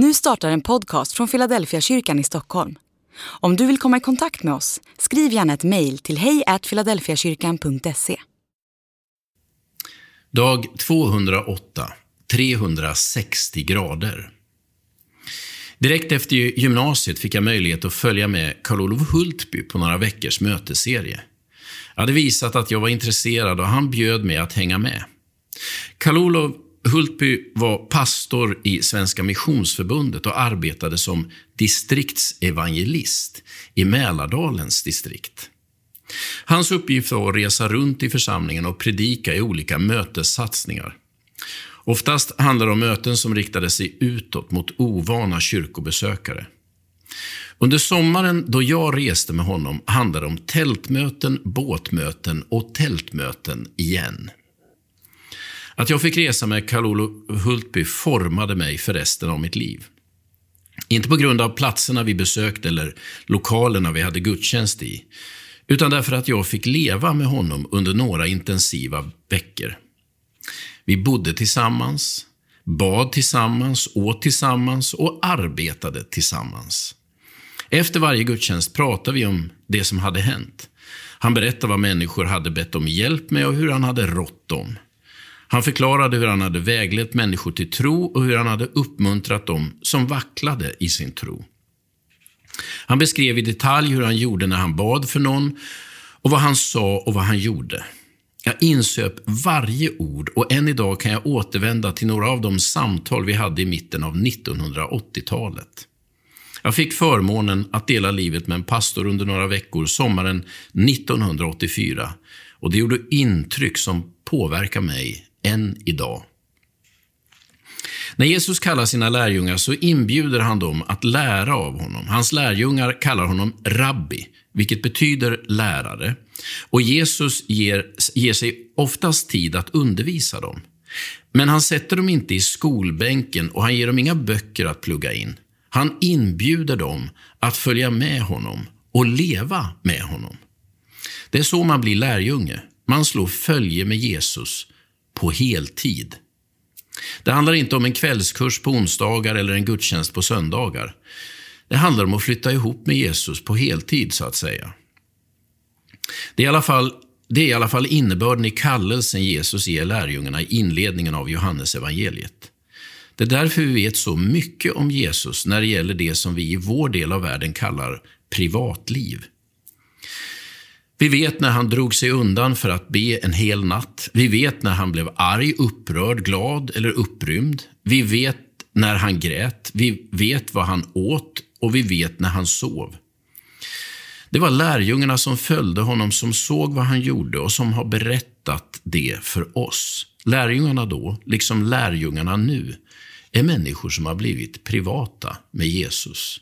Nu startar en podcast från Philadelphia kyrkan i Stockholm. Om du vill komma i kontakt med oss, skriv gärna ett mejl till hejfiladelfiakyrkan.se. Dag 208. 360 grader. Direkt efter gymnasiet fick jag möjlighet att följa med Karl-Olof Hultby på några veckors mötesserie. Jag hade visat att jag var intresserad och han bjöd mig att hänga med. Karl-Olof Hultby var pastor i Svenska Missionsförbundet och arbetade som distriktsevangelist i Mälardalens distrikt. Hans uppgift var att resa runt i församlingen och predika i olika mötessatsningar. Oftast handlade det om möten som riktade sig utåt mot ovana kyrkobesökare. Under sommaren då jag reste med honom handlade det om tältmöten, båtmöten och tältmöten igen. Att jag fick resa med Karl-Olof Hultby formade mig för resten av mitt liv. Inte på grund av platserna vi besökte eller lokalerna vi hade gudstjänst i, utan därför att jag fick leva med honom under några intensiva veckor. Vi bodde tillsammans, bad tillsammans, åt tillsammans och arbetade tillsammans. Efter varje gudstjänst pratade vi om det som hade hänt. Han berättade vad människor hade bett om hjälp med och hur han hade rått dem. Han förklarade hur han hade väglett människor till tro och hur han hade uppmuntrat dem som vacklade i sin tro. Han beskrev i detalj hur han gjorde när han bad för någon och vad han sa och vad han gjorde. Jag insöp varje ord och än idag kan jag återvända till några av de samtal vi hade i mitten av 1980-talet. Jag fick förmånen att dela livet med en pastor under några veckor sommaren 1984 och det gjorde intryck som påverkar mig än idag. När Jesus kallar sina lärjungar så inbjuder han dem att lära av honom. Hans lärjungar kallar honom rabbi, vilket betyder lärare. Och Jesus ger, ger sig oftast tid att undervisa dem. Men han sätter dem inte i skolbänken och han ger dem inga böcker att plugga in. Han inbjuder dem att följa med honom och leva med honom. Det är så man blir lärjunge. Man slår följe med Jesus på heltid. Det handlar inte om en kvällskurs på onsdagar eller en gudstjänst på söndagar. Det handlar om att flytta ihop med Jesus på heltid, så att säga. Det är i alla fall, det är i alla fall innebörden i kallelsen Jesus ger lärjungarna i inledningen av Johannes evangeliet. Det är därför vi vet så mycket om Jesus när det gäller det som vi i vår del av världen kallar privatliv. Vi vet när han drog sig undan för att be en hel natt. Vi vet när han blev arg, upprörd, glad eller upprymd. Vi vet när han grät. Vi vet vad han åt och vi vet när han sov. Det var lärjungarna som följde honom, som såg vad han gjorde och som har berättat det för oss. Lärjungarna då, liksom lärjungarna nu, är människor som har blivit privata med Jesus.